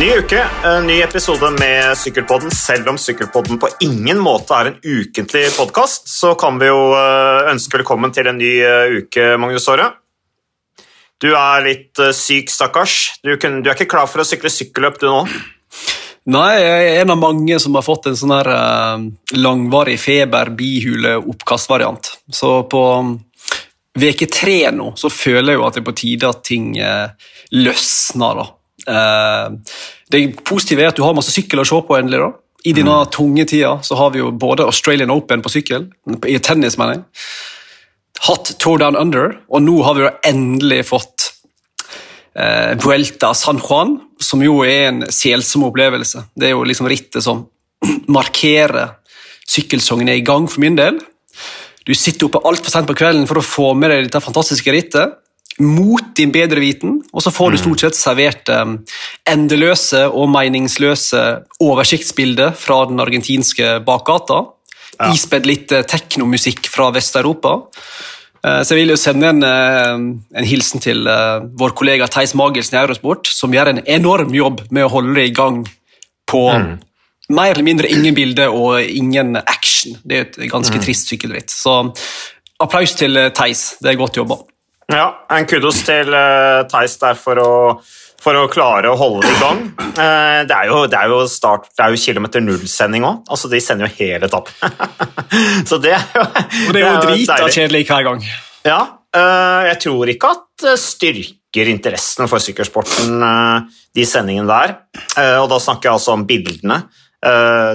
Ny uke, en ny episode med Sykkelpodden. Selv om Sykkelpodden på ingen måte er en ukentlig podkast, så kan vi jo eh, ønske velkommen til en ny eh, uke, Magnus Aare. Du er litt eh, syk, stakkars. Du, du er ikke klar for å sykle sykkelløp, du nå? Nei, jeg er en av mange som har fått en sånn her langvarig feber, bihule, oppkastvariant. Så på uke um, tre nå så føler jeg jo at det er på tide at ting løsner. da. Uh, det positive er at du har masse sykkel å se på endelig. da. I denne mm. tunge tida så har vi jo både Australian Open på sykkel, i tennis, mener jeg, hatt Tour Down Under, og nå har vi jo endelig fått eh, Vuelta San Juan, som jo er en selsom opplevelse. Det er jo liksom rittet som markerer sykkelsongen er i gang for min del. Du sitter oppe altfor sent på kvelden for å få med deg dette fantastiske rittet. Mot din bedre viten, og så får du mm. stort sett servert um, endeløse og meningsløse oversiktsbilder fra den argentinske bakgata. Ja. Ispedd litt uh, teknomusikk fra Vest-Europa. Uh, så jeg vil jo sende en, uh, en hilsen til vår kollega Theis Magelsen i Eurosport, som gjør en enorm jobb med å holde det i gang på mm. mer eller mindre ingen bilder og ingen action. Det er et ganske mm. trist sykkelritt. Så applaus til Theis. Det er godt jobba. Ja, en kudos til uh, Theis der for å, for å, klare å holde det i gang. Uh, det, er jo, det, er jo, start, det er jo kilometer null-sending òg. Altså, de sender jo hele etappen. Så det er jo Og det er jo drita kjedelig hver gang. Ja. Uh, jeg tror ikke at styrker interessen for sykkelsporten, de sendingene der. Og da snakker jeg altså om bildene.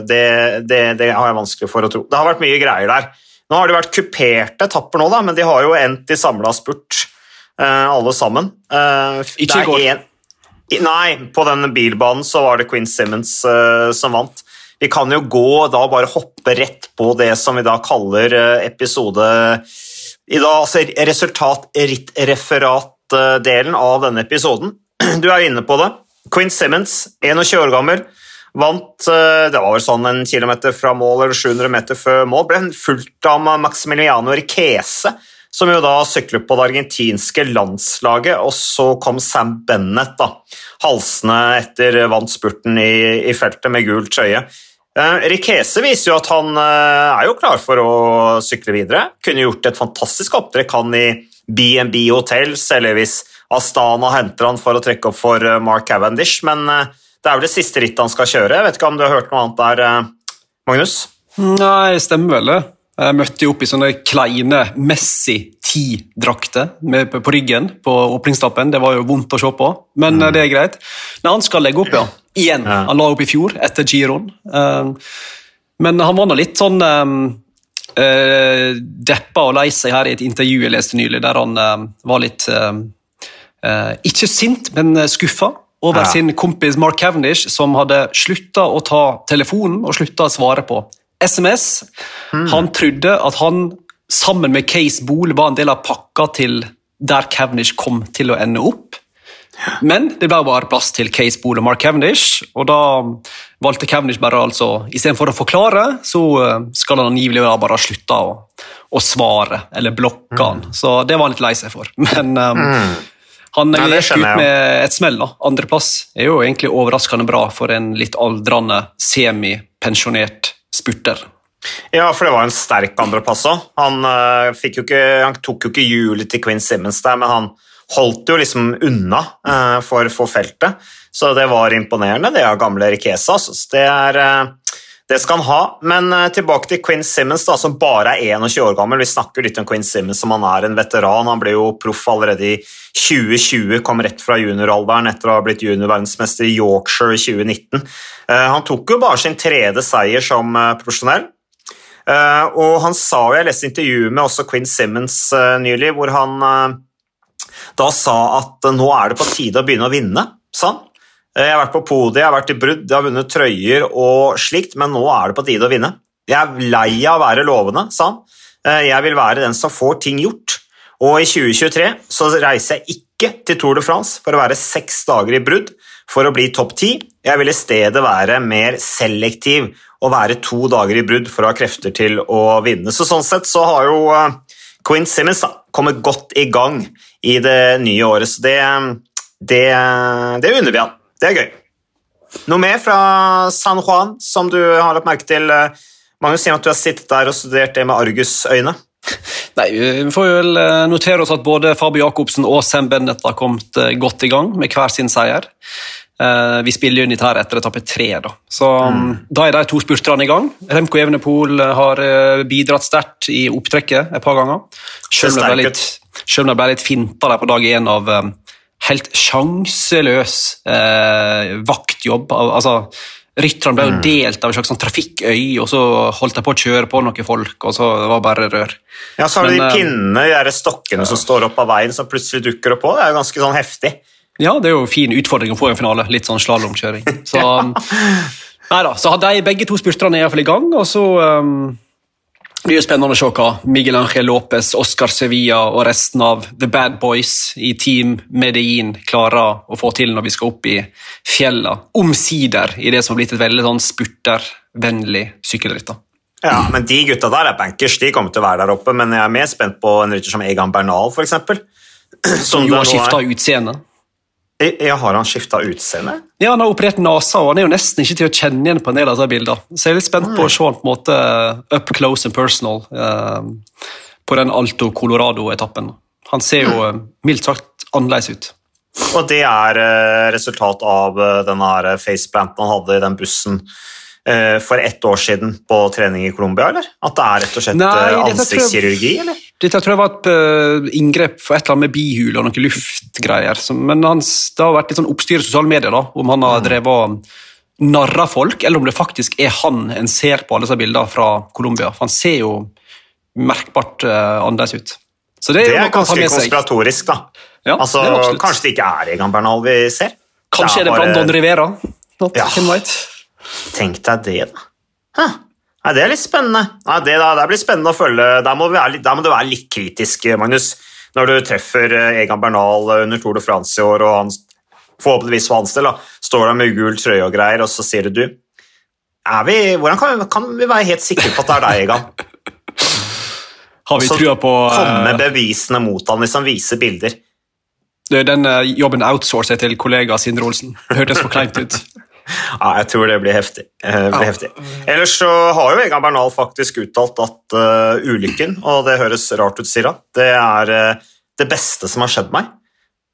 Det, det, det har jeg vanskelig for å tro. Det har vært mye greier der. Nå har det vært kuperte etapper, nå, da, men de har jo endt i samla spurt, uh, alle sammen. Uh, Ikke i går. En... Nei, på den bilbanen så var det Queen Simmons uh, som vant. Vi kan jo gå da bare hoppe rett på det som vi da kaller episode i dag, altså Resultat-referat-delen av denne episoden. Du er inne på det. Queen Simmons, 21 år gammel, Vant eh, det var vel sånn en kilometer fra mål eller 700 meter før mål. Ble fulgt av Maximiliano Riquese, som jo da syklet på det argentinske landslaget. Og så kom Sam Bennett, da, halsende etter vant spurten i, i feltet med gul trøye. Rikese Riquese viser jo at han eh, er jo klar for å sykle videre. Kunne gjort et fantastisk opptrekk han i BNB Hotels, eller hvis Astana henter han for å trekke opp for Mark Cavendish. men det er vel det siste rittet han skal kjøre. Jeg vet ikke om du har hørt noe annet der, eh, Magnus? Nei, stemmer vel det. Jeg møtte jo opp i sånne kleine Messi 10-drakter på ryggen på åpningstappen. Det var jo vondt å se på, men mm. det er greit. Nei, Han skal legge opp, ja. Igjen. Ja. Han la opp i fjor, etter giroen. Eh, men han var nå litt sånn deppa og lei seg her i et intervju jeg leste nylig, der han var litt Ikke sint, men skuffa over ja. sin kompis Mark Cavendish, som hadde slutta å ta telefonen og slutta å svare på SMS. Mm. Han trodde at han sammen med Case Bool var en del av pakka til der Cavendish kom til å ende opp. Men det ble bare plass til Case Bool og Mark Cavendish, og da valgte Cavendish bare altså Istedenfor å forklare, så eh, skal han angivelig bare ha slutta å, å, svare, eller blokke han. Mm. Så det var han litt lei seg for. Men um, mm. Han Nei, gikk ut med et smell. da. Andreplass er jo egentlig overraskende bra for en litt aldrende, semipensjonert spurter. Ja, for det var en sterk andreplass òg. Han, uh, han, tok jo ikke hjulet til Quinn Simmons der, men han holdt jo liksom unna uh, for, for, feltet. Så det var imponerende, det av gamle Rikesa. Så det er uh, det skal han ha. Men uh, tilbake til Quinn Simmons, da, som bare er 21 år gammel. Vi snakker litt om Quinn Simmons som han er en veteran. Han ble jo proff allerede i 2020, kom rett fra junioralderen etter å ha blitt juniorverdensmester i Yorkshire i 2019. Uh, eh, han tok jo bare sin tredje seier som uh, profesjonell. og han sa jo, Jeg leste intervjuet med også Quinn Simmons nylig, hvor han da sa at nå er det på tide å begynne å vinne. sa han. Jeg har vært på podiet, jeg har vært i brudd, jeg har vunnet trøyer og slikt, men nå er det på tide å vinne. Jeg er lei av å være lovende, sa han. Eh, jeg vil være den som får ting gjort. Og i 2023 så reiser jeg ikke til Tour de France for å være seks dager i brudd for å bli topp ti. Jeg vil i stedet være mer selektiv og være to dager i brudd for å ha krefter til å vinne. Så Sånn sett så har jo eh, Quinn Simmons da, kommet godt i gang i det nye året, så det, det, det unner vi han. Det er gøy. Noe mer fra San Juan som du har lagt merke til? Mange sier at du har sittet der og studert det med argusøyne. Nei, Vi får vel eh, notere oss at både Fabio Jacobsen og Sam Bennett har kommet eh, godt i gang med hver sin seier. Eh, vi spiller jo her etter etappe tre, da. Så mm. da er de to spurterne i gang. Remco Evenepool har bidratt sterkt i opptrekket et par ganger. Selv om det ble litt, litt finta der på dag én av helt sjanseløs eh, vaktjobb. Altså, Rytterne ble jo mm. delt av en slags sånn trafikkøy, og så holdt de på å kjøre på noen folk, og så var det bare rør. Ja, Så har du de eh, pinnene, de stokkene ja. som står opp av veien, som plutselig dukker opp òg. Det er jo ganske sånn heftig. Ja, det er jo fin utfordring å få i en finale. Litt sånn slalåmkjøring. Så, ja. da, så hadde de begge to spurterne iallfall i gang, og så um, det blir jo spennende å se hva Miguel Ángel Lopez, Oscar Sevilla og resten av The Bad Boys i Team Medellin klarer å få til når vi skal opp i fjella. Omsider i det som har blitt et veldig sånn spurtervennlig sykkelritt. Ja, men De gutta der er bankers, de kommer til å være der oppe, men jeg er mer spent på en rytter som Egan Bernal, f.eks. Som, som jo har skifta utseende. Jeg har han skifta utseende? Ja, Han har operert nesa, og han er jo nesten ikke til å kjenne igjen på en del av disse bildene. Så jeg er litt spent på å se han på en måte up close and personal eh, på den Alto Colorado-etappen. Han ser jo mm. mildt sagt annerledes ut. Og det er eh, resultat av eh, denne faceplanten han hadde i den bussen Eh, for ett år siden på trening i Colombia, eller? At det er rett og slett Nei, ansiktskirurgi, eller? Dette tror jeg var et uh, inngrep for et eller annet med bihule og noen luftgreier. Men hans, det har vært litt sånn oppstyr i sosiale medier da, om han har drevet og narra folk, eller om det faktisk er han en ser på alle disse bildene fra Colombia. For han ser jo merkbart uh, annerledes ut. Så det, det er ganske konspiratorisk, da. Ja, altså, det kanskje det ikke er Egan Bernal vi ser? Kanskje det er, bare... det Brandon Rivera. Not ja. Tenk deg det, da. Huh. Nei, det er litt spennende. Nei, det, det blir spennende å følge. Der må, litt, der må, du være litt kritisk, Magnus, når du treffer eh, Egan Bernal eh, under Tour de France i år, og han forhåpentligvis for hans del står der med gul trøye og greier, og så sier du vi, Hvordan kan vi, kan vi, være helt sikre på at det er deg, Egan? Har vi trua på uh... Komme bevisene mot han hvis han viser bilder. Den jobben outsourcer til kollega Sindre Olsen. Hørtes for kleint ut. Ja, jeg tror det blir heftig. Eh, blir ja. heftig. Ellers så har jo Egan Bernal faktisk uttalt at uh, ulykken, og det høres rart ut, sier han, det er uh, det beste som har skjedd meg.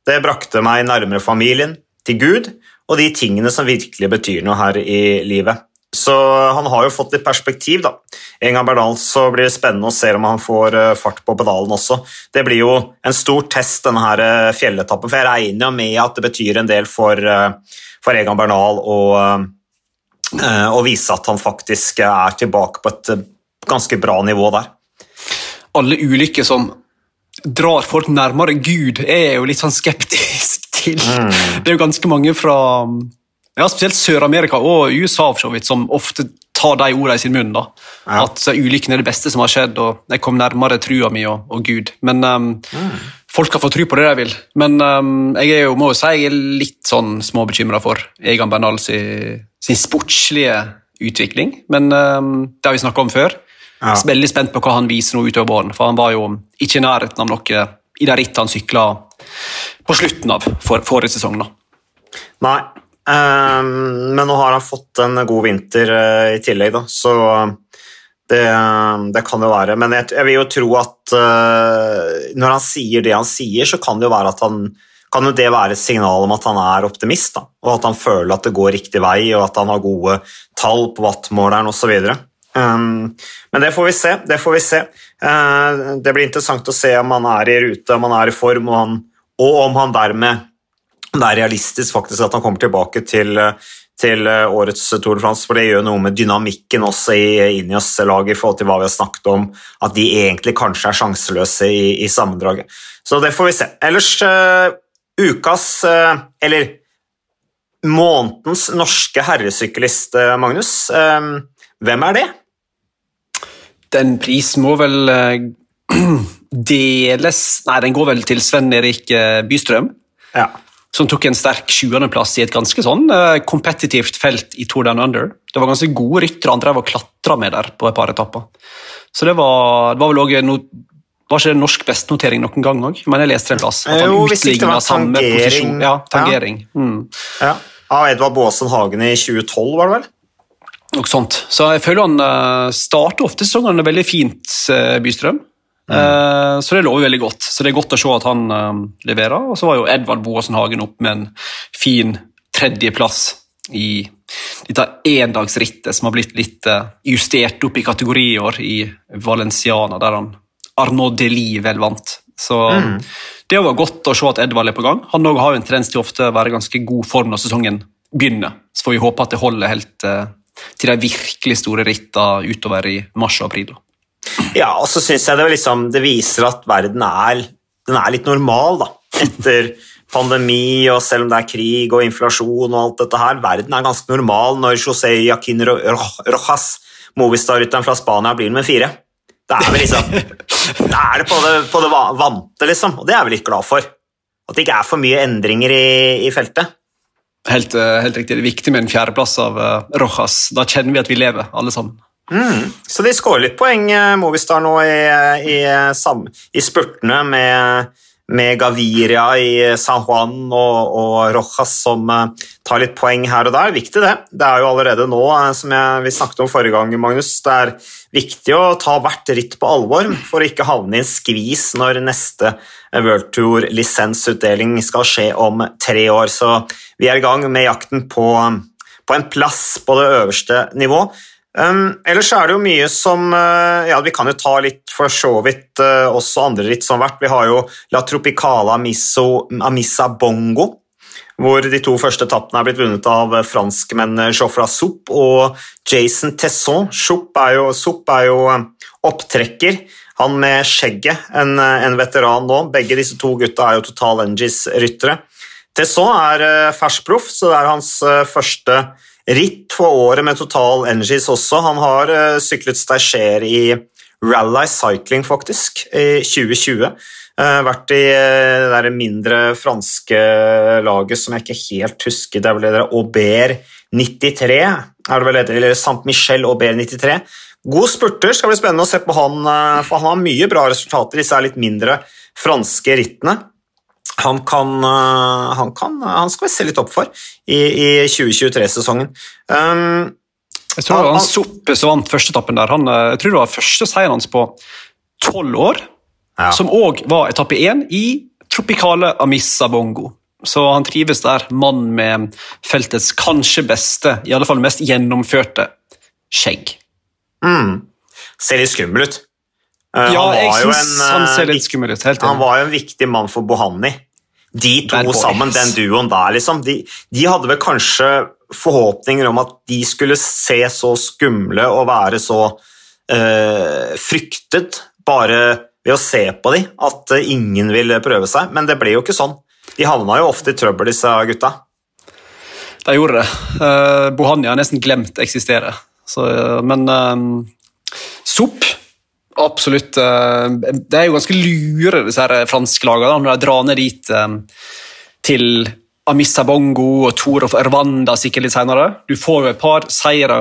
Det brakte meg nærmere familien, til Gud, og de tingene som virkelig betyr noe her i livet. Så han har jo fått litt perspektiv, da. En gang Bernal så blir det spennende å se om han får fart på pedalen også. Det blir jo en stor test, denne her fjelletappen, for jeg regner med at det betyr en del for for Egan Bernal å, eh, å vise at han faktisk er tilbake på et eh, ganske bra nivå der. Alle ulykker som drar folk nærmere Gud, er jeg jo litt sånn skeptisk til. Mm. Det er jo ganske mange fra ja, spesielt Sør-Amerika og USA for så vidt, som ofte tar de ordene i sin munn. da. Ja. At ulykken er det beste som har skjedd, og jeg kom nærmere trua mi og, og Gud. Men um, mm folk kan få tro på det de vil. Men um, jeg er jo, må jo si jeg er litt sånn småbekymra for Egan Bernal sin, sin sportslige utvikling. Men um, det har vi snakka om før. Ja. Veldig spent på hva han viser nå utover våren, for han var jo ikke i nærheten av noe i det rittet han sykla på slutten av for, forrige sesong. da. Nei, men nå har han fått en god vinter uh, i tillegg, da, så det, det, kan jo være. Men jeg, jeg vil jo tro at uh, når han sier det han sier, så kan det jo være at han kan jo det være et signal om at han er optimist, da, og at han føler at det går riktig vei, og at han har gode tall på wattmåleren osv. Um, men det får vi se. Det får vi se. Uh, det blir interessant å se om han er i rute, om han er i form, og, han, og om han dermed det er realistisk faktisk at han kommer tilbake til, til eh, årets Tour de France, for det gjør noe med dynamikken også i Ineos-laget i forhold til hva vi har snakket om, at de egentlig kanskje er sjanseløse i, i sammendraget. Så det får vi se. Ellers uh, ukas, uh, eller månedens norske herresyklist, uh, Magnus. hvem er det? Den prisen må vel deles Nei, den går vel til Sven Erik Bystrøm. Ja som tok en sterk sjuendeplass i et ganske sånn uh, kompetitivt felt i Tour Down Under. Det var ganske gode ryttere han drev og klatra med der på et par etapper. Så det var, det var vel også no, var ikke det norsk bestnotering noen gang òg? Men jeg leste en plass. At han hvis ikke det var tangering. Ja, tangering. Ja. Mm. ja. av Edvard Baasen Hagen i 2012, var det vel? Noe sånt. Så jeg føler han uh, starter ofte sesongene veldig fint, Bystrøm. Uh, så det lover veldig godt. Så det er godt å se at han uh, leverer. Og så var jo Edvard Boasen Hagen opp med en fin tredjeplass i dette endagsrittet som har blitt litt uh, justert opp i kategorier i Valenciana, der han Arnaud Delis vel vant. Så mm. det var godt å se at Edvard er på gang. Han har jo en tendens til ofte å være ganske god form når sesongen begynner. Så får vi håpe at det holder helt til de virkelig store rittene utover i mars og april. Ja, og så syns jeg det, liksom, det, viser at verden er, er litt normal, da. Etter pandemi, og selv om det er krig og inflasjon og alt dette her. Verden er ganske normal når José Jaquin Rojas, Movistar-rytteren fra Spania, blir med fire. Da er liksom er det på det, på det vante, liksom. Og det er vi litt glad for. At det ikke er for mye endringer i, i feltet. Helt, eh, helt, riktig. Det er viktig med en fjerdeplass av uh, Rojas. Da kjenner vi at vi lever, alle sammen. Mm. Så de skårer litt poeng, Movistar, nå i, i, i spurtene med, med, Gaviria i San Juan og, og, Rojas som tar litt poeng her og der. Viktig, det. Det er jo allerede nå, som jeg, vi snakket om forrige gang, Magnus, det er viktig å ta hvert ritt på alvor for å ikke havne i en skvis når neste World Tour-lisensutdeling skal skje om tre år. Så vi er i gang med jakten på, på en plass på det øverste nivå. Um, ellers er det jo mye som uh, Ja, vi kan jo ta litt for så vidt uh, også andre ritt som vært. Vi har jo La Tropicala Amiso, Amissa Bongo, hvor de to første etappene er blitt vunnet av franskmennene Joffra Soup og Jason Tesson. Soup er jo, Soup er jo opptrekker. Han med skjegget, en, en, veteran nå. Begge disse to gutta er jo Total Engines-ryttere. Tesson er uh, ferskproff, så det er hans uh, første ritt for året med Total Energies også. Han har uh, syklet stasjer i Rally Cycling, faktisk, i 2020. Uh, vært i uh, det mindre franske laget som jeg ikke helt husker. Det er vel det der Aubert 93, er det vel det, eller Saint-Michel Aubert 93. God spurter, skal bli spennende å se på han, for han har mye bra resultater disse litt mindre franske rittene han kan, eh, han kan, Han skal vi se litt opp for i, i 2023-sesongen. Um, jeg tror det var han Soppe som vant første etappen der. Han, eh, jeg tror det var første seieren hans på tolv år, ja. som òg var etappe én i tropikale Amissa Bongo. Så han trives der, mann med feltets kanskje beste, i alle fall mest gjennomførte skjegg. Mm. Ser litt skummel ut. Ja, jeg syns han ser litt skummel ut. Han var jo en viktig mann for Bohanni. De to sammen, den duoen der, liksom, de, de, hadde vel kanskje forhåpninger om at de skulle se så skumle og være så uh, fryktet bare ved å se på dem, at uh, ingen ville prøve seg. Men det ble jo ikke sånn. De havna jo ofte i trøbbel, disse gutta. De gjorde det. Uh, Bohania har nesten glemt eksisterer. eksistere. Så, men Sop Absolutt. Eh, det er jo ganske lure, disse her franske lagene, når de drar ned dit eh, til Amissa Bongo og Tour of Rwanda sikkert litt senere. Du får jo et par seire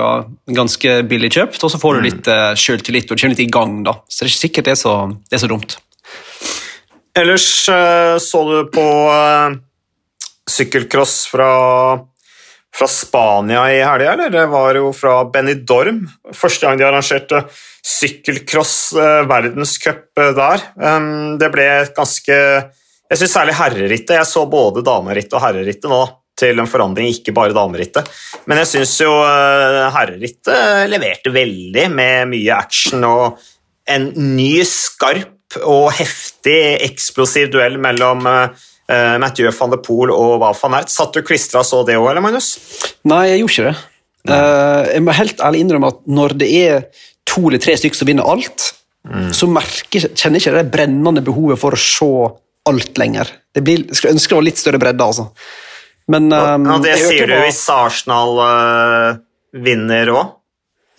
ganske billig kjøpt, og så får du mm. litt uh, sjøltillit og du kommer litt i gang. da. Så det er ikke sikkert det er så, det er så dumt. Ellers så du på sykkelcross fra, fra Spania i helga, eller? Det var jo fra Benidorm. Første gang de arrangerte sykkelcross eh, verdenscup eh, der. Det ble et ganske Jeg syns særlig herrerittet. Jeg så både damerittet og herrerittet nå til en forandring, ikke bare damerittet. Men jeg syns jo eh, herrerittet leverte veldig med mye action og en ny, skarp og heftig eksplosiv duell mellom Mathieu van de Poel og hva van Ert. Satt du klistra så det òg, eller, Magnus? Nei, jeg gjorde ikke det. jeg må helt ærlig innrømme at når det er to eller tre stykker som vinner alt, mm. så merker, kjenner ikke det brennende behovet for å se alt lenger. Det blir, jeg skulle ønske det var litt større bredde, altså. Men, um, ja, det sier du hvis Arsenal uh, vinner òg?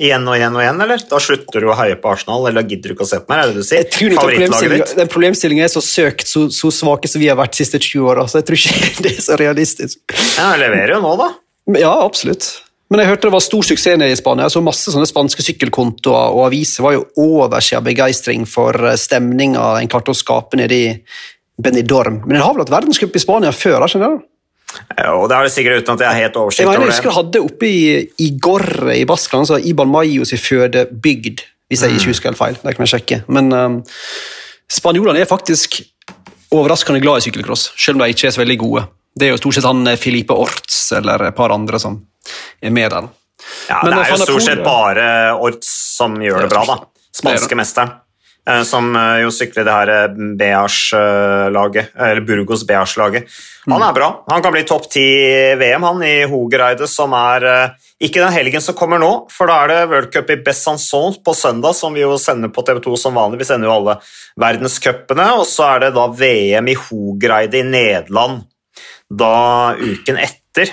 Igjen og igjen og igjen, eller? Da slutter du å heie på Arsenal, eller gidder du ikke å se på meg? er det du sier? Favorittlaget ditt? Den problemstillingen er så søkt, så, så svake som vi har vært de siste 20 åra, så jeg tror ikke det er så realistisk. Ja, leverer jo nå, da. Ja, absolutt. Men jeg hørte det var stor suksess nede i Spania. Jeg så masse sånne spanske sykkelkontoer og aviser var jo overskya begeistring for eh, stemninga en klarte å skape nede i Benidorm. Men en har vel hatt verdenscup i Spania før? skjønner du? Og det har det sikkert uten at jeg har helt oversikt over det. jeg husker jeg hadde oppe i, i Gorre i Baskland, så Iban Mayos i fødebygd, hvis jeg ikke husker helt feil. Det kan jeg sjekke. Men um, spanjolene er faktisk overraskende glad i sykkelcross, selv om de ikke er så veldig gode. Det er jo stort sett han eh, Filipe Orts eller et par andre som er med der. Ja, Men, det er jo stort sett bare Orts som gjør det bra, da. Spanske mesteren. Eh, Som eh, jo sykler det her BH-laget, eller Burgos Bears-laget. Han Mm. er bra. Han kan bli topp ti VM, han, i Hogereide, som er eh, ikke den helgen som kommer nå, for da er det World Cup i Besançon på søndag, som vi jo sender på TV2 som vanlig. Vi sender jo alle verdenscupene, og så er det da VM i Hogereide i Nederland da uken etter.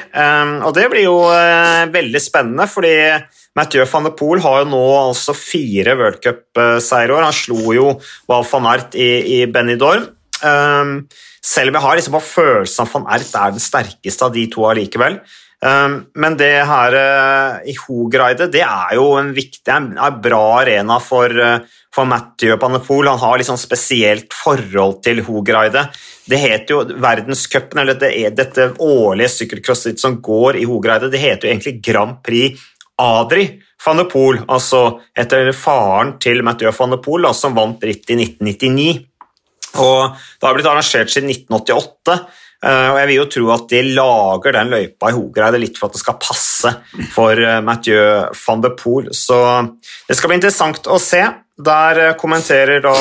Og det blir jo eh, veldig spennende, fordi Mathieu van der Poel har jo nå altså fire World Cup-seiere i år. Han slo jo Val van Ert i, i Benidorm. Um, selv om jeg har liksom på følelsen at van Ert er den sterkeste av de to allikevel. Um, men det her uh, i Hogreide, det er jo en viktig, en, bra arena for, uh, for Mathieu Poel. Han har liksom spesielt forhold til Hogreide. Det heter jo verdenscupen, eller det dette årlige sykkelcrossritt som går i Hogreide, det heter jo egentlig Grand Prix Adri van de Poel, altså etter faren til Mathieu van de Poel, som vant ritt i 1999. Og Det har blitt arrangert siden 1988, eh, og jeg vil jo tro at de lager den løypa i Hogereide litt for at det skal passe for eh, Mathieu van de Poel. Så det skal bli interessant å se. Der eh, kommenterer da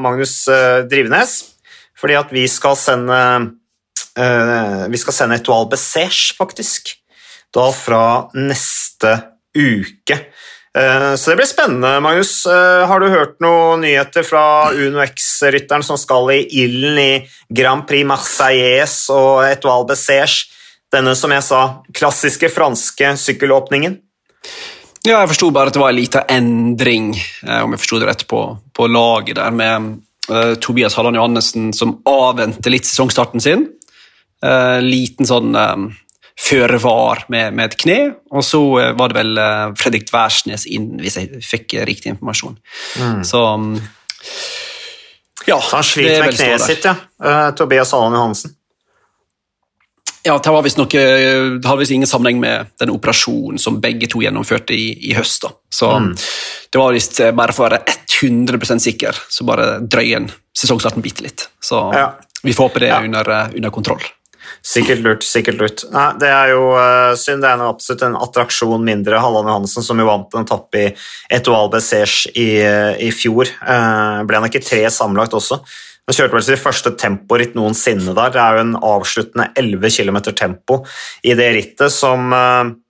Magnus Drivenes, fordi at vi skal sende Vi skal sende Etoile Bessèche, faktisk, da fra neste uke. Eh, Så det blir spennende, Magnus. Eh, Har du hørt noen nyheter fra Uno X-rytteren som skal i ilden i Grand Prix Marseillais og Etoile Bessèche? Denne, som jeg sa, klassiske franske sykkelåpningen. Ja, jeg forsto bare at det var en liten endring, eh, om jeg forsto det rett, på, på laget der, med uh, Tobias Halland Johannessen som avventer litt sesongstarten sin. Uh, liten sånn eh, føre var med, med et kne, og så eh, var det vel eh, Fredrik Dværsnes inn, hvis jeg fikk eh, riktig informasjon. Så mm, Ja, han sliter er med kneet sitt, ja. Uh, Tobias Allan Johansen. Ja, det har visst ingen sammenheng med den operasjonen som begge to gjennomførte i, i høst. da. Så det var visst bare for å være 100% sikker, så bare drøy en sesongstarten bitte litt. Så Ja. vi får håpe det Ja. er under, eh, under kontroll. Sikkert lurt, sikkert lurt. Nei, det er jo uh, synd. Det er noe, absolutt en attraksjon mindre. Halland Johansen, som jo vant en etappe i Etoile Bessèche i, eh, i fjor, uh, ble han ikke tre sammenlagt også? Han kjørte vel sitt første temporitt noensinne der. Det er jo en avsluttende 11 km tempo i det rittet som,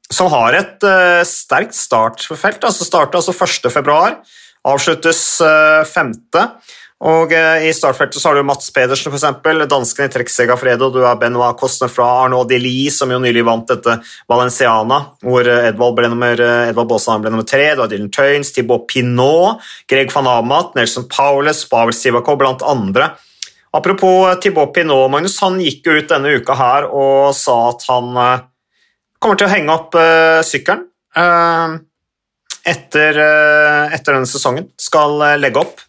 som har et uh, sterkt startfelt. Altså starter altså 1. februar, avsluttes uh, 5. Og eh, I startfeltet så har du Mats Pedersen, for eksempel, dansken i trekksega Fredo, Du har Benoit Cosne fra Arnaud Delis, som jo nylig vant dette Valenciana, hvor eh, Edvald, ble nummer, eh, Edvald Baasen ble nummer tre. Du har Dylan Tøynes, Thibaut Pinot, Greg van Amat, Nelson Paules, Pavel Sivakov, blant andre. Apropos Thibaut Pinot, Magnus, han gikk jo ut denne uka her og sa at han kommer til å henge opp sykkelen etter, etter denne sesongen. Skal legge opp.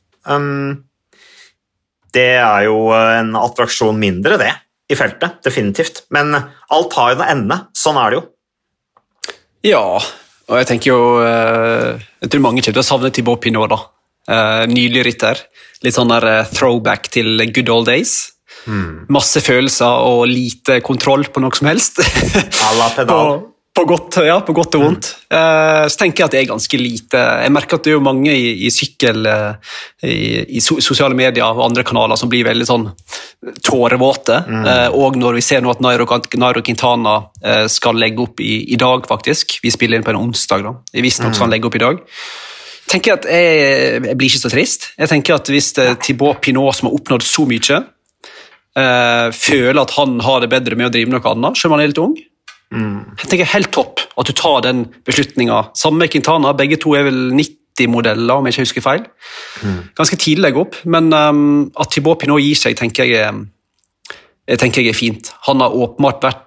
Det er jo en attraksjon mindre, det, i feltet. Definitivt. Men alt har jo en ende. Sånn er det jo. Ja, og jeg tenker jo eh, Jeg tror mange kommer til å savne Thibaut Pinot, da. Uh, nylig rytter. Litt sånn der eh, throwback til good old days. Masse følelser og lite kontroll på noe som helst. À la pedal. på, godt, ja, på godt og vondt. Eh, så tenker jeg at det er ganske lite Jeg merker at det er mange i, i sykkel, eh, i, i sosiale medier og andre kanaler som blir veldig sånn tårevåte. Eh, og når vi ser nå at Nairo, Nairo Quintana skal legge opp i, i dag, faktisk. Vi spiller inn på en onsdag, da. Visstnok skal han legge opp i dag. tenker at jeg, jeg blir ikke så trist. Jeg tenker at Hvis Thibaut Pinot, som har oppnådd så mye, føler at han har det bedre med å drive noe annet, selv om han er litt ung, jeg tenker Helt topp at du tar den beslutninga. Samme Quintana, begge to er vel 90-modeller, om jeg ikke husker feil. Ganske tidlig opp, men um, at Thibaut Pinot gir seg, tenker jeg, er- jeg tenker jeg er fint. Han har åpenbart vært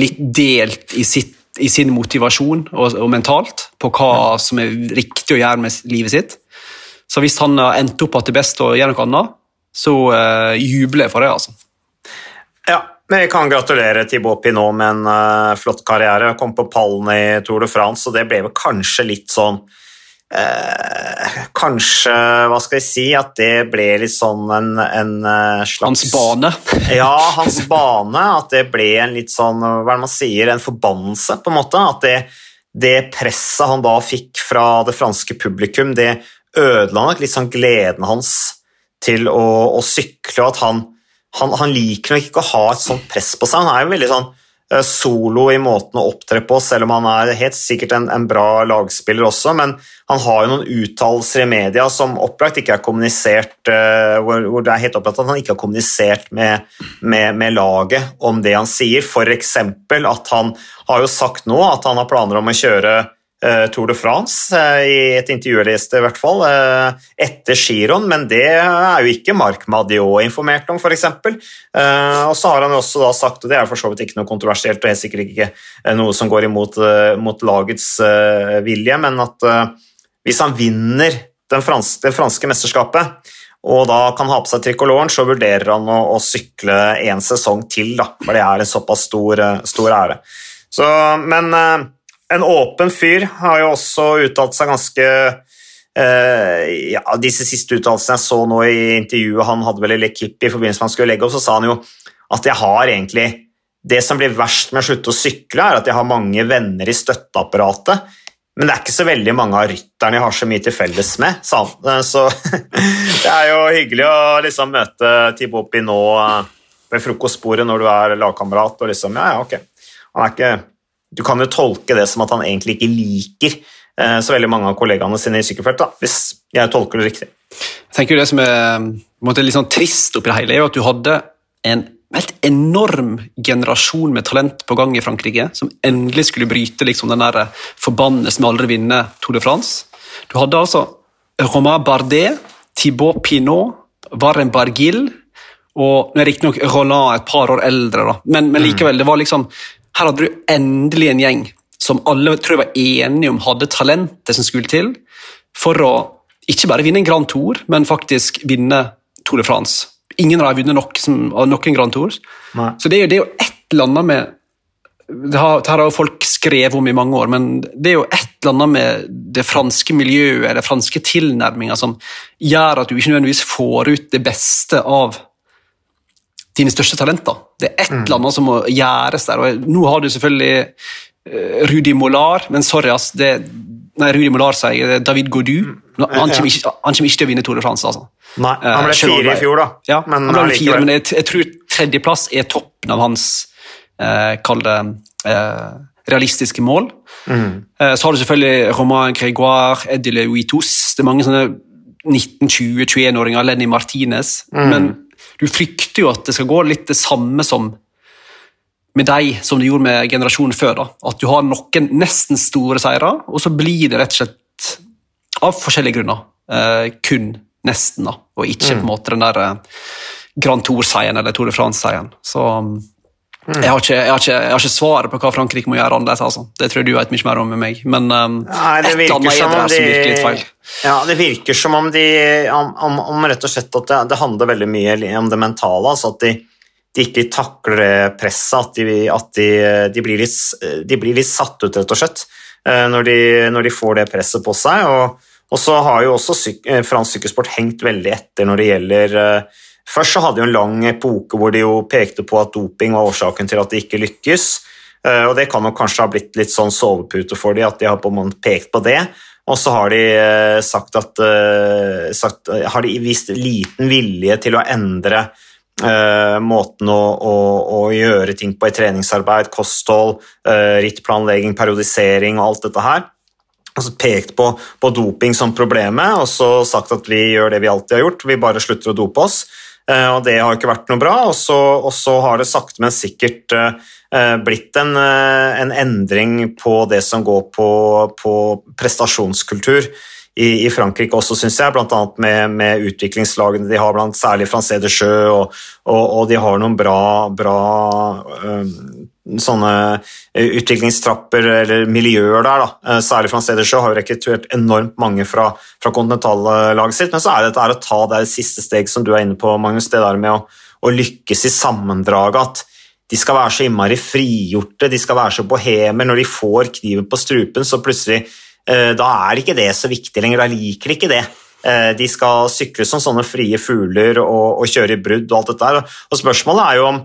litt delt i, sitt, i sin motivasjon og, og mentalt på hva som er riktig å gjøre med livet sitt. Så hvis han har endt opp at det er best å gjøre noe annet, så uh, jubler jeg for det. altså. Ja, men vi kan gratulere Thibaut Pinot med en uh, flott karriere. Kom på pallen i Tour de France, og det ble vel kanskje litt sånn uh, Kanskje, hva skal jeg si, at det ble litt sånn en, en uh, slags Hans bane? ja, hans bane. At det ble en litt sånn, hva er det man sier, en forbannelse, på en måte. At det, det presset han da fikk fra det franske publikum, det ødela nok litt sånn gleden hans til å, å sykle, og at han, han, han, liker nok ikke å ha et sånt press på seg. Han er jo veldig sånn uh, solo i måten å opptre på, selv om han er helt sikkert en, en bra lagspiller også, men han har jo noen uttalelser i media som opplagt ikke er kommunisert, uh, hvor, hvor, det er helt opplagt at han ikke har kommunisert med, med, med laget om det han sier, f.eks. at han har jo sagt nå at han har planer om å kjøre Eh, Tour de France, eh, i et intervju jeg leste, i hvert fall, eh, etter giroen, men det er jo ikke Marc Madiot informert om, f.eks. Og så har han jo også da sagt, og det er for så vidt ikke noe kontroversielt og helt sikkert ikke noe som går imot mot lagets vilje, men at hvis han vinner franske, det franske mesterskapet og da kan ha på seg trikoloren, så vurderer han å, å sykle en sesong til, da, for det er en såpass stor, stor ære. Så, men en åpen fyr har jo også uttalt seg ganske uh, ja, Disse siste uttalelsene jeg så nå i intervjuet han hadde vel i Lekip i forbindelse med han skulle legge opp, så sa han jo at jeg har egentlig Det som blir verst med å slutte å sykle, er at jeg har mange venner i støtteapparatet. Men det er ikke så veldig mange av rytterne jeg har så mye til felles med. sa han. Eh, så det er jo hyggelig å liksom møte Thibaut nå eh, ved frokostbordet når du er lagkamerat. og liksom, ja, ja, ok. Han er ikke du kan jo tolke det som at han egentlig ikke liker eh, så veldig mange av kollegaene sine i sykkelfeltet, hvis jeg tolker det riktig. Jeg tenker Det som er litt sånn trist oppi det hele, er jo at du hadde en helt enorm generasjon med talent på gang i Frankrike, som endelig skulle bryte liksom, den der forbannelsen med aldri vinne Tour de France. Du hadde altså Romain Bardet, Thibaut Pinot, Varren Barguil og riktignok Roland et par år eldre, da. Men, men, mm. likevel, det var liksom her hadde du endelig en gjeng som alle tror jeg var enige om hadde talentet som skulle til for å ikke bare vinne en Grand Tour, men faktisk vinne Tour de France. Ingen har vunnet nok, noen Grand Tours. Nei. Så det er, jo, det er, jo, et eller annet med det har, det har folk skrevet om i mange år, men det er jo et eller annet med det franske miljøet eller franske tilnærminga som gjør at du ikke nødvendigvis får ut det beste av dine største talenter. Det er et mm. eller annet som må gjøres der. og Nå har du selvfølgelig uh, Rudi Molar, men sorry, ass. Det, nei, Rudi Molar sier David Godu. Mm. Han kommer, ikke, han kommer ikke til å vinne Tour de France. altså. Nei, Han ble fire i fjor, da. Ja, men, han ble fire, men jeg, jeg, tror tredjeplass er toppen av hans uh, kall det uh, realistiske mål. Mm. Så har du selvfølgelig Romain Grégoire, Eddie Le Huitos. Det er mange sånne 19-20-21-åringer, Lenny Martinez. Mm. Men du frykter jo at det skal gå litt det samme som med deg som det gjorde med generasjonen før. da. At du har noen nesten store seire, og så blir det rett og slett av forskjellige grunner eh, kun nesten, da, og ikke mm. på en måte den der eh, Grand Tour-seieren eller Tour de France-seieren. Så Mm. Jeg, har ikke, jeg, har ikke, jeg, har ikke, svaret på hva Frankrike må gjøre annerledes. Altså. Det tror jeg du vet mye mer om enn meg. Men um, Nei, et eller annet er det som virker litt feil. Ja, Det virker som om de om, om, om rett og slett at det, det, handler veldig mye om det mentale. altså at de, de ikke takler presset, at, de, at de, de, blir litt, de, blir litt, satt ut, rett og slett, eh, når de, når får det presset på seg. Og, og så har jo også syk, eh, fransk sykkelsport hengt veldig etter når det gjelder uh, Først så hadde de en lang epoke hvor de jo pekte på at doping var årsaken til at de ikke lykkes. Eh, og Det kan nok kanskje ha blitt litt sånn sovepute for dem at de har på en pekt på det. Og så har de eh, sagt at eh, sagt, har de vist liten vilje til å endre uh, måten å, å, å, gjøre ting på i treningsarbeid, kosthold, uh, rittplanlegging, periodisering og alt dette her. Altså pekt på, på, doping som problemet og så sagt at vi gjør det vi alltid har gjort, vi bare slutter å dope oss. Eh, og det har ikke vært noe bra. Og så, har det sakte, men sikkert uh, blitt en, en, endring på det som går på, på prestasjonskultur i, i, Frankrike også, syns jeg, bl.a. Med, med utviklingslagene de har, blant særlig Francé de Jeu, og, og, og, de har noen bra, bra sånne eh, utviklingstrapper eller miljøer der. Da. Eh, særlig fra Stedersjø har jo rekruttert enormt mange fra, fra kontinentallaget sitt. Men så er det dette å ta det siste steg som du er inne på, Magnus, det der med å, å lykkes i sammendraget. At de skal være så innmari frigjorte, de skal være så bohemer. Når de får kniven på strupen, så plutselig eh, Da er ikke det så viktig lenger. Da liker de ikke det. De skal sykle som sånne frie fugler og, og kjøre i brudd og alt dette der. Og spørsmålet er jo om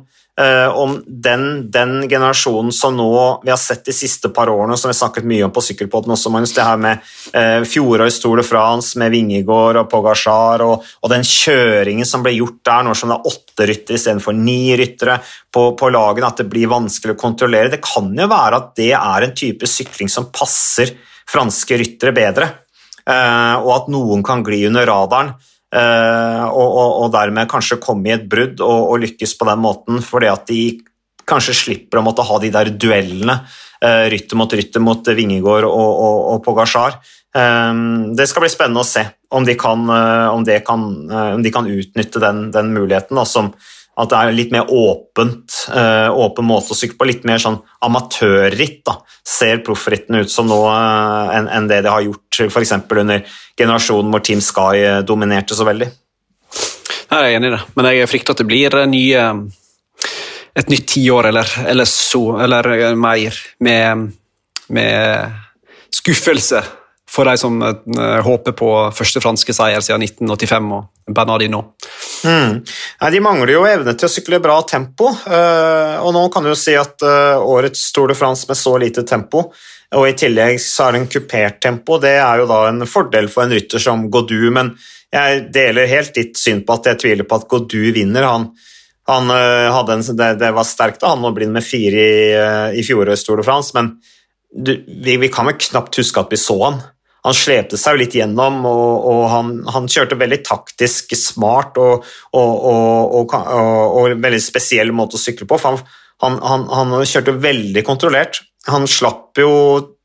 om den, den, generasjonen som nå vi har sett de siste par årene, som vi har snakket mye om på Sykkelpodden også, Magnus, det her med eh, fjorårets Tour de France med Vingegård og Pogasjar, og, og, den kjøringen som ble gjort der nå som det er åtte ryttere istedenfor ni ryttere på, på lagene, at det blir vanskelig å kontrollere. Det kan jo være at det er en type sykling som passer franske ryttere bedre, eh, og at noen kan gli under radaren. Uh, og, og, og, dermed kanskje komme i et brudd og, og, lykkes på den måten, fordi at de kanskje slipper å måtte ha de der duellene, uh, rytter mot rytter mot Vingegård og, og, og Pogasjar. Um, det skal bli spennende å se om de kan, om kan, om de kan utnytte den, den muligheten da, som, at det er litt mer åpent, uh, åpen måte å sykle på. Litt mer sånn amatørritt, ser proffrittene ut som nå uh, enn en det de har gjort f.eks. under generasjonen hvor Team Sky uh, dominerte så veldig. Jeg er enig i det, men jeg frykter at det blir nye, et nytt tiår eller, eller, så, eller mer med, med skuffelse for de som uh, håper på første franske seier siden 1985 og Bernardino. Mm. Nei, de mangler jo evne til å sykle bra tempo, uh, og nå kan du jo si at uh, årets Tour de France med så lite tempo, og i tillegg så er det en kupert tempo, det er jo da en fordel for en rytter som Godou, men jeg deler helt ditt syn på at jeg tviler på at Godou vinner. Han, han hadde en, det, det, var sterkt av han å bli med fire i, i fjorårets Tour de France, men du, vi, vi, kan vel knapt huske at vi så han han slepte seg jo litt gjennom, og, og han, han, kjørte veldig taktisk smart og, og, og, veldig spesiell måte å sykle på. for han, han, han, kjørte veldig kontrollert. Han slapp jo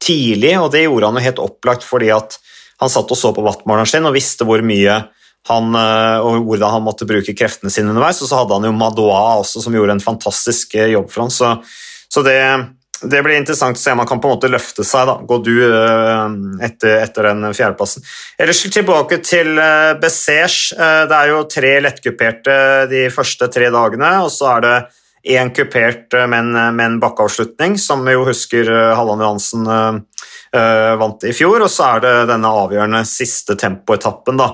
tidlig, og det gjorde han jo helt opplagt fordi at han satt og så på wattmåleren sin og visste hvor mye han, og hvordan han måtte bruke kreftene sine underveis. Og så hadde han jo Madoa også, som gjorde en fantastisk jobb for ham. Så, så det, det blir interessant å se om han kan på en måte løfte seg. da, Gå du eh, etter, etter den fjerdeplassen. Ellers tilbake til eh, Eh, det er jo tre lettkuperte de første tre dagene, og så er det én kupert med en, med en bakkeavslutning, som vi jo husker Halland Johansen vant i fjor. Og så er det denne avgjørende siste tempoetappen. da,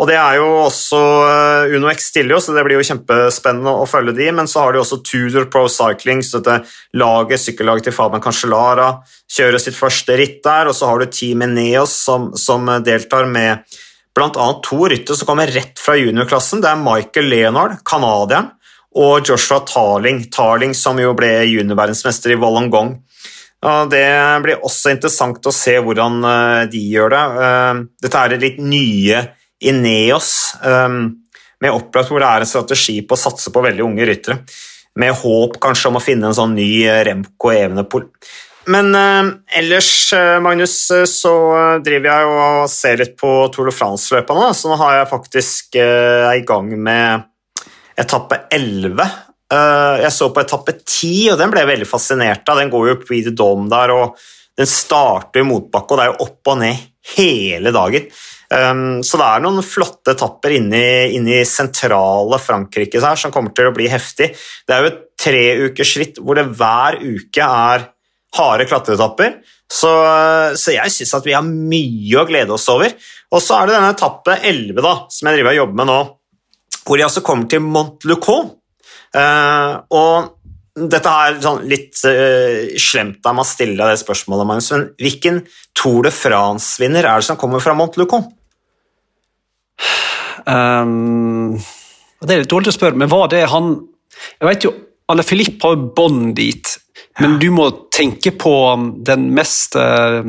og Det er jo også eh, Uno X stiller jo, så det blir jo kjempespennende å følge de, men så har de også Tudor Pro Cycling, så dette laget, sykkellaget til Fabian Cancellara, kjører sitt første ritt der, og så har du Team Eneos som, som deltar med bl.a. to ryttere som kommer rett fra juniorklassen. Det er Michael Leonard, canadieren, og Joshua Tarling, Tarling som jo ble juniorverdensmester i Wollongong. Det blir også interessant å se hvordan eh, de gjør det. Eh, dette er litt nye Ineos um, med opplagt hvor det er en strategi på å satse på veldig unge ryttere. Med håp kanskje om å finne en sånn ny eh, Remco Evenepool. Men uh, ellers, uh, Magnus, uh, så driver jeg og ser litt på Tour de France-løpa nå. Så nå har jeg faktisk uh, i gang med etappe 11. jeg så på etappe 10, og den ble jeg veldig fascinert av. Den går jo Prix de Dome der, og den starter i motbakke, og det er jo opp og ned hele dagen. Um, så det er noen flotte etapper inne i, sentrale Frankrike her, som kommer til å bli heftig. Det er jo et treukersritt hvor det hver uke er harde klatreetapper. Så, så, jeg syns at vi har mye å glede oss over. Og så er det denne etappe 11 da, som jeg driver og jobber med nå, hvor de altså kommer til Montlucon. Uh, og dette er sånn litt uh, slemt av meg å stille det spørsmålet, Magnus, men hvilken Tour de France-vinner er det som kommer fra Montlucon? Um, det er litt dårlig å spørre, men var det han Jeg vet jo, Alle Filip har jo bånd dit, men du må tenke på den mest uh,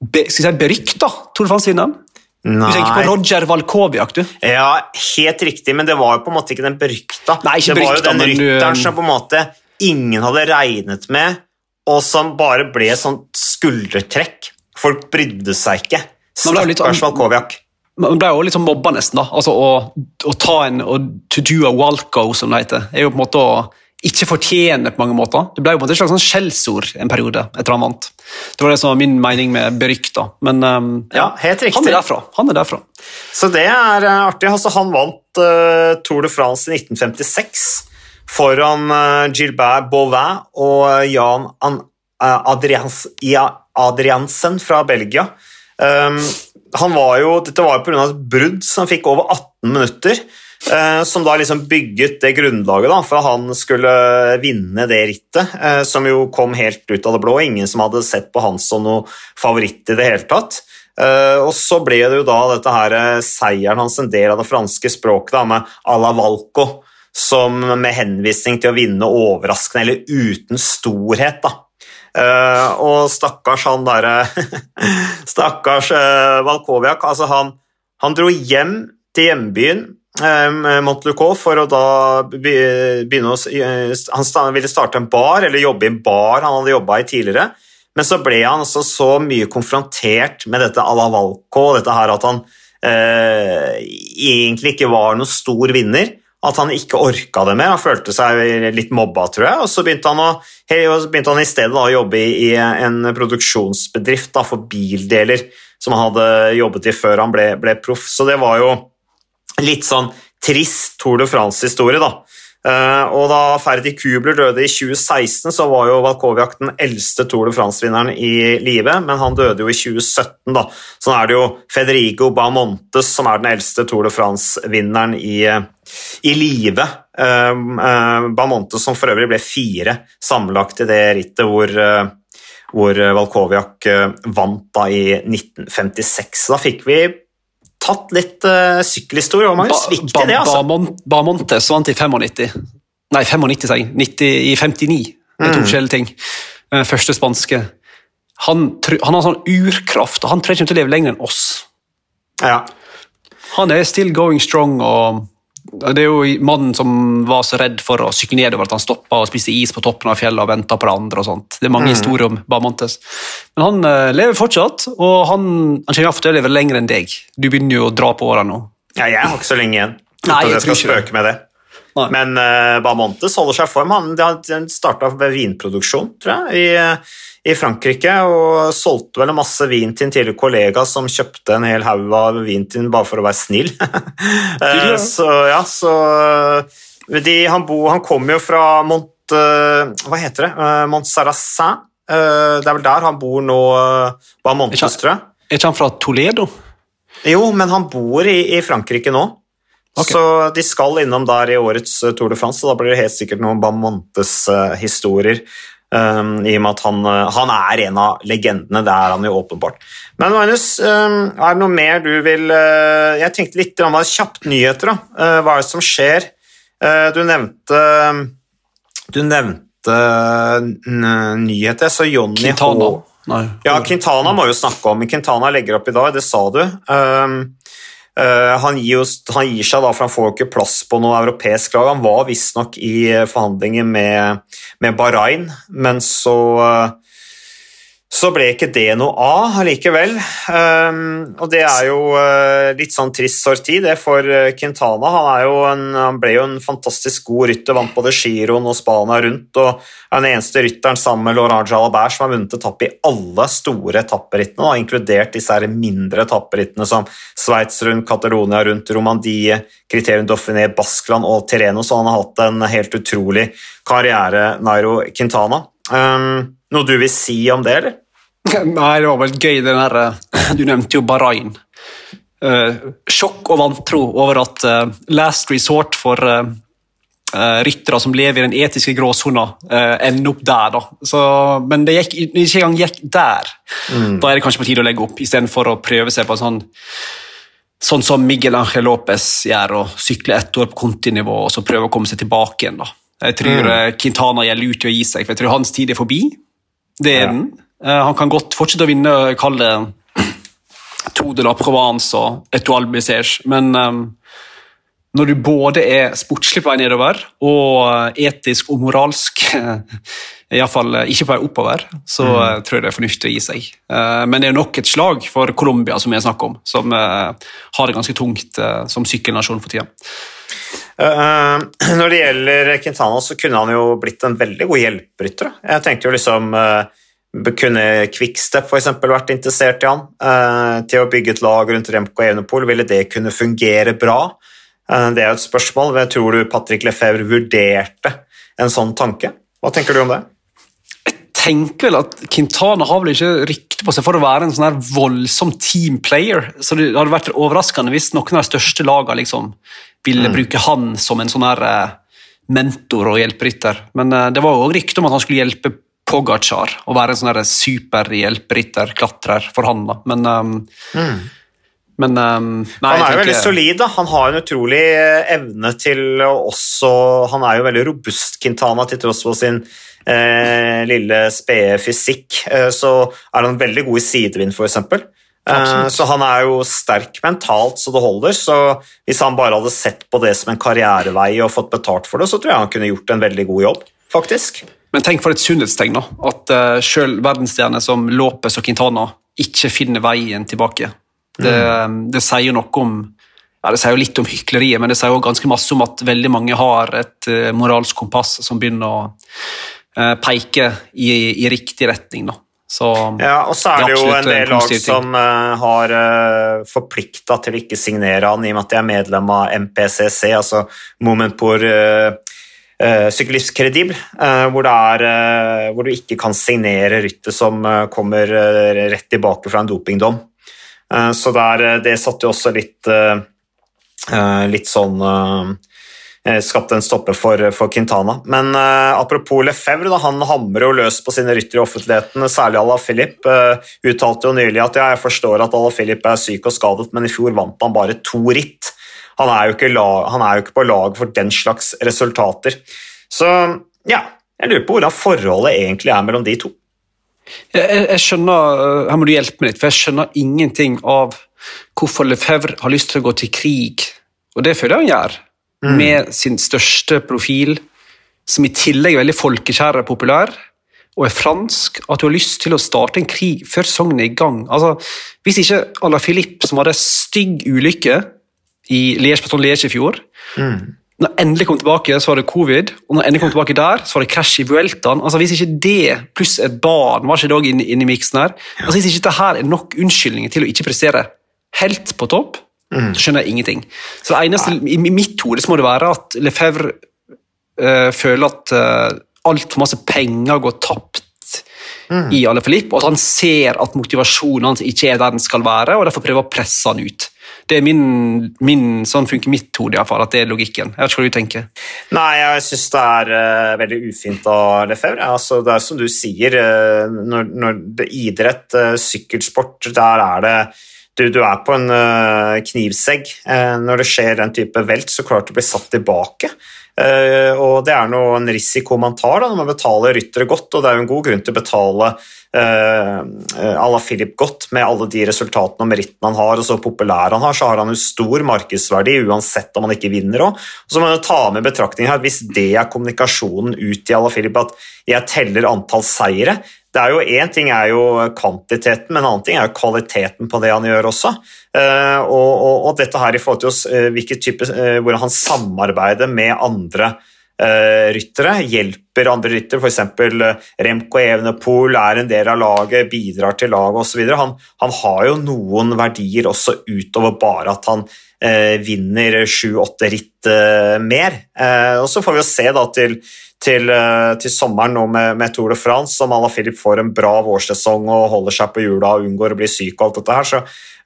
be, si, berykta Tour de France-vinneren. Du tenker på Roger Valkoviak, du? Ja, helt riktig, men det var jo på en måte ikke den berykta. Nei, ikke det var jo den rytteren som på en måte ingen hadde regnet med, og som bare ble et sånt skuldretrekk. Folk brydde seg ikke. Stakkars Valkoviak man ble jo litt sånn mobba, nesten. da. Altså å, å, ta en å, To do a walko, som det heter, er jo på en måte å ikke fortjene på mange måter. Det ble jo på en måte et slags sånn skjellsord en periode etter han vant. Det var det som var min mening med berykta. Men um, ja, helt riktig. han er derfra. Han er derfra. Så det er uh, artig. Altså, han vant uh, Tour de France i 1956. foran Gilbert Bauvin og Jan Adrians, Adriansen fra Belgia. Um, han var jo, dette var jo pga. et brudd som han fikk over 18 minutter. Eh, som da liksom bygget det grunnlaget da, for at han skulle vinne det rittet, Eh, som jo kom helt ut av det blå. Ingen som hadde sett på han som noe favoritt i det hele tatt. Eh, og så ble det jo da dette her seieren hans en del av det franske språket da, med à la Valco, som med henvisning til å vinne overraskende eller uten storhet. da. Uh, og stakkars han derre Stakkars uh, Valkoviak. Altså han, han, dro hjem til hjembyen um, Montlucot for å da begynne å Han ville starte en bar, eller jobbe i en bar han hadde jobba i tidligere. Men så ble han altså så mye konfrontert med dette à la Valco, dette her at han uh, egentlig ikke var noen stor vinner at han ikke orka det mer. Han følte seg litt mobba, tror jeg. Og så begynte han, å, begynte han i stedet å jobbe i, en produksjonsbedrift da, for bildeler, som han hadde jobbet i før han ble, ble proff. Så det var jo litt sånn trist Tour de France-historie, da. Uh, og da Ferdi Kubler døde i 2016, så var jo Valkoviak den eldste Tour de France-vinneren i live, men han døde jo i 2017, da. Så nå er det jo Federico Bamontes som er den eldste Tour de France-vinneren i, i live. Uh, uh, Bamontes som for øvrig ble fire sammenlagt i det rittet hvor, hvor Valkoviak vant da i 1956. Da fikk vi tatt litt uh, sykkelhistorie. Og Magnus, viktig ba, ba, det, altså. Bamontes vant i 95. Nei, 95, sier jeg. 90, I 59. Det er to mm. forskjellige ting. Første spanske. Han, han, har sånn urkraft, og han tror jeg kommer til å leve lenger enn oss. Ja. Han er still going strong og det er jo mannen som var så redd for å sykle nedover at han stoppa og spiste is på toppen av fjellet og venta på det andre. og sånt. Det er mange mm. historier om Bamantes. Men han uh, lever fortsatt, og han, han kommer til å leve lenger enn deg. Du begynner jo å dra på åra nå. Ja, jeg har ikke så lenge igjen. Nei, jeg, jeg skal spøke med det. Nei. Men uh, Bamontes holder seg i form. Han starta ved vinproduksjon, tror jeg. i i Frankrike og solgte vel en masse vin til en tidligere kollega som kjøpte en hel haug av vin til ham bare for å være snill. Eh, så ja, så de, han, bo, han kom jo fra Mont... Uh, hva heter det? Uh, Mont. Uh, det er vel der han bor nå, var Montes, tror jeg. Er ikke han fra Toledo? Jo, men han bor i, i Frankrike nå. Okay. Så de skal innom der i årets Tour de France, og da blir det helt sikkert noen Bamontes-historier. Um, I og med at han, uh, han, er en av legendene. Det er han jo åpenbart. Men Magnus, um, er det noe mer du vil uh, Jeg tenkte litt om kjapt nyheter. Da. Uh, hva er det som skjer? Uh, du nevnte Du nevnte nyheter, så Johnny Quintana. H. Ja, Quintana må jo snakke om. Quintana legger opp i dag, det sa du. Um, Eh, han gir, just, han gir, seg da, for han får ikke plass på noe europeisk lag. Han var visstnok i forhandlinger med, med Bahrain, men så uh, så ble ikke det noe av allikevel. Um, og det er jo uh, litt sånn trist sorti det for uh, Quintana. Han, en, han, ble jo en fantastisk god rytter, vant både Giroen og Spania rundt. og er den eneste rytteren sammen med Laurent Jalabert som har vunnet etappe i alle store etapperittene, inkludert disse mindre etapperittene som Sveits rundt, Catalonia rundt, Romandie, Criterium Dauphiné, Baskeland og Tireno, så han har hatt en helt utrolig karriere, Nairo Quintana. Um, noe du vil si om det, eller? Nei, det var vel gøy, den her eh, Du nevnte jo Bahrain. Uh, sjokk og vantro over at uh, last resort for uh, ryttere som lever i den etiske gråsona, ender opp der. Så, men det gikk, ikke engang gikk der. Mm. Da er det kanskje på tide å legge opp, istedenfor å prøve seg på sånn Sånn som Miguel Ángel Lopez gjør, å sykle ett år på kontinivå og så prøve å komme seg tilbake igjen. da. Jeg tror mm. Quintana gjelder lurt i å gi seg, for jeg tror hans tid er forbi. Det er ja. den. Eh, han kan godt fortsette å vinne, kall det to de la Provence og Etoile Bessège, men um, når du både er sportslig på vei nedover og etisk og moralsk iallfall ikke på vei oppover, så mm. tror jeg det er fornuftig å gi seg. Men det er nok et slag for Colombia, som vi har snakket om, som har det ganske tungt som sykkelnasjon for tida. Når det gjelder Quintana, så kunne han jo blitt en veldig god hjelperytter. Jeg tenkte jo liksom kunne Quickstep f.eks. vært interessert i han? Eh, til å bygge et lag rundt Remco Evenepool, ville det kunne fungere bra? Eh, det er et spørsmål. Jeg tror du Patrick Lefebvre vurderte en sånn tanke? Hva tenker du om det? Jeg tenker vel at Quintana har vel ikke rykte på seg for å være en sånn her voldsom team player. Så det hadde vært overraskende hvis noen av de største lagene liksom ville mm. bruke han som en sånn her eh, mentor og hjelperytter. Men uh, det var jo òg rykte om at han skulle hjelpe Pogacar og være en sånn superhjelperytter, klatrer, for han. da. Men, um, mm. men um, nei, Han er jo veldig solid. da. Han har en utrolig eh, evne til å også Han er jo veldig robust, Quintana, til tross for sin eh, lille spede fysikk. Eh, så er han veldig god i sidevind, f.eks. Absolutt. Så han er jo sterk mentalt så det holder. Så hvis han bare hadde sett på det som en karrierevei og fått betalt for det, så tror jeg han kunne gjort en veldig god jobb, faktisk. Men tenk for et sunnhetstegn da, at uh, selv verdensstjerner som Lopez og Quintana ikke finner veien tilbake. Det, mm. det sier noe om ja, Det sier jo litt om hykleriet, men det sier jo ganske masse om at veldig mange har et uh, moralsk kompass som begynner å uh, peke i, i, riktig retning. da. Så, ja, og så er det, jo en del lag som uh, har uh, forplikta til å ikke signere han i og med at de er medlem av MPCC, altså Moment pour uh Syklist Kredibel, uh, hvor, uh, hvor, du ikke kan signere ryttet som kommer rett tilbake fra en dopingdom. så der, det satte jo også litt, litt sånn Eh, skapte en stopper for, for Quintana. Men uh, apropos Lefebvre, da, han hamrer jo løs på sine ryttere i offentligheten, særlig Ala Filip. Uh, uttalte jo nylig at ja, jeg forstår at Ala Filip er syk og skadet, men i fjor vant han bare to ritt. Han er lag, han er jo ikke på lag for den slags resultater. Så ja, jeg lurer på hvordan forholdet egentlig er mellom de to. Jeg, jeg, skjønner, Her må du hjelpe meg litt, for jeg skjønner ingenting av hvorfor Lefebvre har lyst til å gå til krig. Og det føler jeg han gjør mm. med sin største profil, som i tillegg er veldig folkekjær og populær, og er fransk, at du har lyst til å starte en krig før sognet er i gang. Altså, hvis ikke Ala Philippe, som hadde stygg ulykke i Liège-Baton-Liège i fjor mm. Når jeg endelig kom tilbake, så var det covid, og når jeg endelig kom tilbake der, så var det krasj i Vueltaen. Altså, hvis ikke det, pluss et barn, var ikke det inne, inne i miksen her altså, Hvis ikke dette er nok unnskyldninger til å ikke prestere helt på topp, Mm. Så skjønner jeg ingenting. Så det eneste, I, i mitt hode må det være at Lefebvre øh, føler at øh, eh, altfor masse penger går tapt mm. i alle Filip, og at han ser at motivasjonen hans ikke er der den skal være, og derfor prøver å presse han ut. Det er min, min sånn funker mitt hode, iallfall, at det er logikken. Jeg vet ikke hva du tenker. Nei, jeg syns det er uh, veldig ufint av Lefebvre. Altså, det er som du sier, uh, når, når det idrett, uh, sykkelsport, der er det du, du er på en uh, knivsegg. Uh, når det skjer den type velt, så klart du blir satt tilbake. Uh, og Det er noe, en risiko man tar da, når man betaler ryttere godt, og det er jo en god grunn til å betale à la Philip godt med alle de resultatene og merittene han har, og så populær han har, så har han jo stor markedsverdi uansett om han ikke vinner òg. Så må man ta med betraktningen her, hvis det er kommunikasjonen ut i à la Philip, at jeg teller antall seire, det er jo Én ting er jo kvantiteten, men en annen ting er jo kvaliteten på det han gjør også. Uh, og, og, og, dette her i forhold til oss, uh, type, uh, hvordan han samarbeider med andre ryttere, hjelper andre ryttere, f.eks. Remco Evenepool er en del av laget, bidrar til laget osv. Han, han har jo noen verdier også utover bare at han vinner sju-åtte ritt mer. og Så får vi jo se da til til, eh, til sommeren nå med, med, Tour de France, om Ala Filip får en bra vårsesong og holder seg på hjula og unngår å bli syk, og alt dette her, så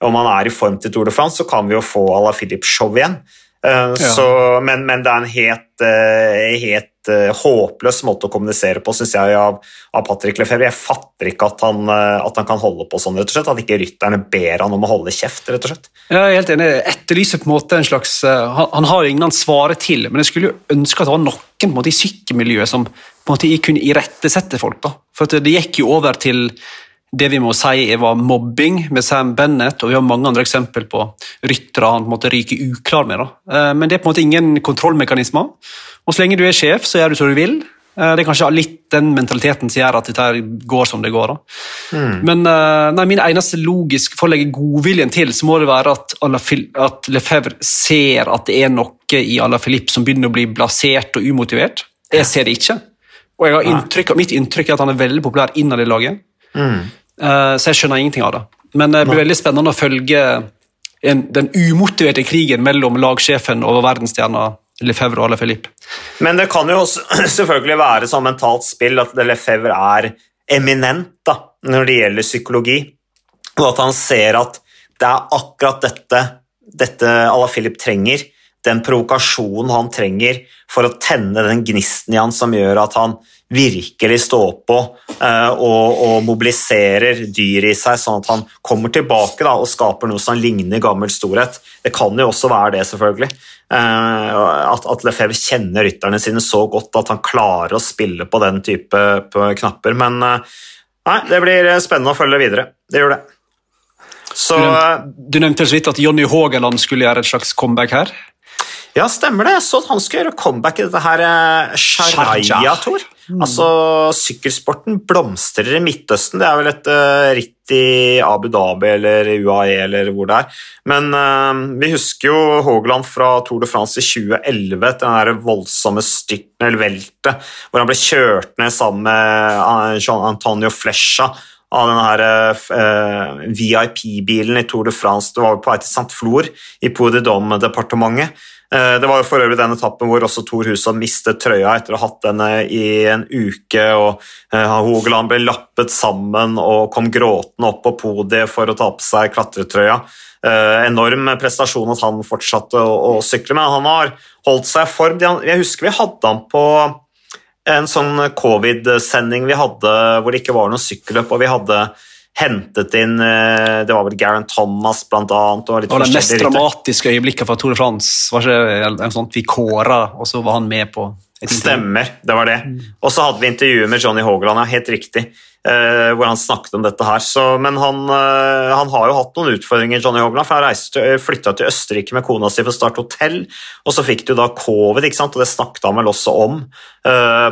om han er i form til Tour de France, så kan vi jo få Ala Filip-show igjen. Uh, ja. så, men, men, det er en helt, uh, helt uh, håpløs måte å kommunisere på, syns jeg, av, av Patrick Lefebvre. Jeg fatter ikke at han, at han, kan holde på sånn, rett og slett. At ikke rytterne ber han om å holde kjeft, rett og slett. Jeg er helt enig. Etterlyser på en måte en slags han, han, har ingen han svarer til, men jeg skulle jo ønske at det var noen måte, i sykkelmiljøet som på en måte kunne irettesette folk. da. For Det gikk jo over til det vi må si var mobbing med Sam Bennett, og vi har mange andre eksempel på ryttere han måtte ryke uklar med. Da. Men det er på en måte ingen kontrollmekanismer. Og så lenge du er sjef, så gjør du som du vil. Eh, det er kanskje litt den mentaliteten som gjør at dette går som det går. Mm. Men eh, nei, min eneste logisk for å legge godviljen til, så må det være at, at Lefebvre ser at det er noe i Ala Filip som begynner å bli blasert og umotivert. Jeg ser det ikke. Og inntrykk, mitt inntrykk er at han er veldig populær innad i laget. Mm. Eh, så jeg skjønner ingenting av det. Men det blir veldig spennende å følge en, den umotiverte krigen mellom lagsjefen og verdensstjerna Lefebvre og Philippe. Men det kan jo også selvfølgelig være som mentalt spill at Lefebvre er eminent da, når det gjelder psykologi, og at han ser at det er akkurat dette, dette Ala Philip trenger, den provokasjonen han trenger for å tenne den gnisten i han som gjør at han virkelig står på uh, og, og, mobiliserer dyret i seg, sånn at han kommer tilbake da, og skaper noe som ligner gammel storhet. Det kan jo også være det, selvfølgelig. Uh, at, at Lefebvre kjenner rytterne sine så godt at han klarer å spille på den type på knapper. Men uh, nei, det blir spennende å følge videre. Det gjør det. Så, du, nevnte, du nevnte så vidt at Jonny Haageland skulle gjøre et slags comeback her. Ja, stemmer det. Så han skal gjøre comeback i dette her uh, Sharjah-tour. Mm. Altså, Sykkelsporten blomstrer i Midtøsten. Det er vel et uh, ritt i Abu Dhabi eller UAE eller hvor det er. Men uh, vi husker jo Haagland fra Tour de France i 2011, den der voldsomme styrten eller veltet, hvor han ble kjørt ned sammen med Jean Antonio Flesha av denne uh, VIP-bilen i Tour de France. Det var på vei til Saint Flour i Pout de Dom-departementet. Eh, det var jo for øvrig den etappen hvor også Thor Hushovd mistet trøya etter å ha hatt henne i en uke. og eh, Hogeland ble lappet sammen og kom gråtende opp på podiet for å ta på seg klatretrøya. Eh, enorm prestasjon at han fortsatte å, å sykle, men han har holdt seg i form. Jeg husker vi hadde han på en sånn covid-sending vi hadde hvor det ikke var noe sykkelløp, og vi hadde hentet inn eh, Det var vel Garen Thomas, blant annet. Og, litt det mest dramatiske øyeblikket fra Tour de France var ikke en sånn vi kåra, og så var han med på Stemmer, det var det. Mm. Og så hadde vi intervjuet med Johnny Haugland, ja, helt riktig, uh, hvor han snakket om dette her. Så, men han, uh, han, har jo hatt noen utfordringer, Johnny Haugland. for han flytta til Østerrike med kona si for å starte hotell, og så fikk du da covid, ikke sant? og det snakket han vel også om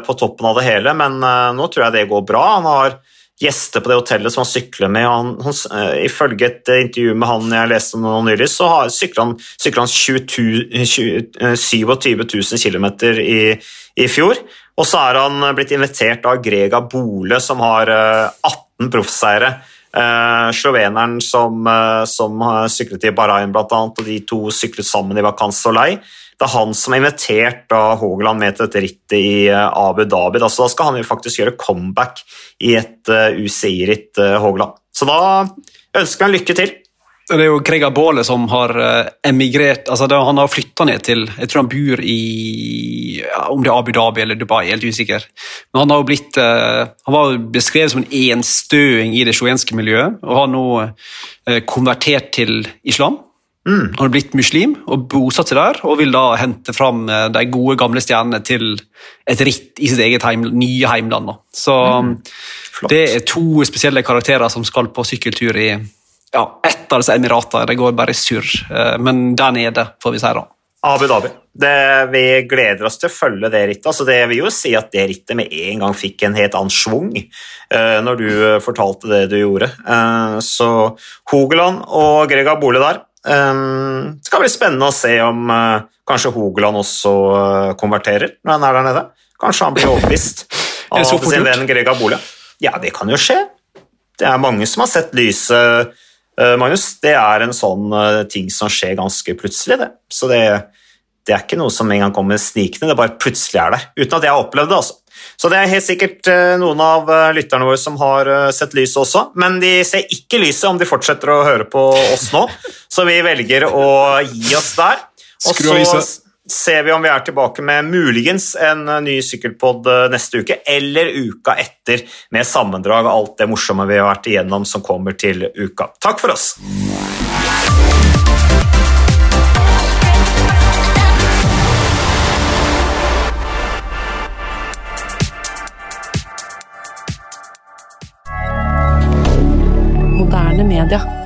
på toppen av det hele, men nå tror jeg det går bra. Han har gjester på det hotellet som han sykler med. Han, han, uh, ifølge et intervju med han jeg leste nå nylig, så har, sykler han, sykler han 20, 20, 27 000 km i, i, fjor. Og så er han blitt invitert av Grega Bole, som har uh, 18 proffseiere. Uh, sloveneren som, uh, som syklet i Bahrain, annet, og de to syklet sammen i Vacance Soleil. Det er han som har invitert Haagland med til dette rittet i eh, Abu Dhabi. Da, så da skal han jo faktisk gjøre comeback i et eh, UCI-ritt, Haagland. Så da ønsker jeg han lykke til. Det er jo Gregar Baale som har emigrert altså det, Han har flytta ned til Jeg tror han bor i ja, Om det er Abu Dhabi eller Dubai, helt usikker. Men han har jo blitt Han var beskrevet som en enstøing i det sjoenske miljøet, og har nå konvertert til islam. Mm. Han har blitt muslim og bosatt seg der, og vil da hente fram eh, de gode, gamle stjernene til et ritt i sitt eget heim, nye heimland. Så mm. det er to spesielle karakterer som skal på sykkeltur i ja, ett av disse emiratene. Det går bare surr, eh, men der nede, får vi si da. Abu Dhabi. Det, vi gleder oss til å følge det rittet. Altså, det vil jo si at det rittet med en gang fikk en helt annen schwung uh, når du fortalte det du gjorde. Uh, så Hogeland og Grega Bole der Um, det skal bli spennende å se om uh, kanskje Hogeland også uh, konverterer når han er der nede. Kanskje han blir overbevist av sin venn Grega Abole. Ja, det kan jo skje. Det er mange som har sett lyset, uh, Magnus. Det er en sånn ting som skjer ganske plutselig, det. Så det, det er ikke noe som en gang kommer snikende, det bare plutselig er der. Uten at jeg har opplevd det, altså. Så det er helt sikkert eh, noen av eh, lytterne våre som har eh, sett lyset også, men de ser ikke lyset om de fortsetter å høre på oss nå, så vi velger å gi oss der. Og så ser vi om vi er tilbake med muligens en ny sykkelpod neste uke, eller uka etter, med sammendrag av alt det morsomme vi har vært igjennom som kommer til uka. Takk for oss! Moderne media.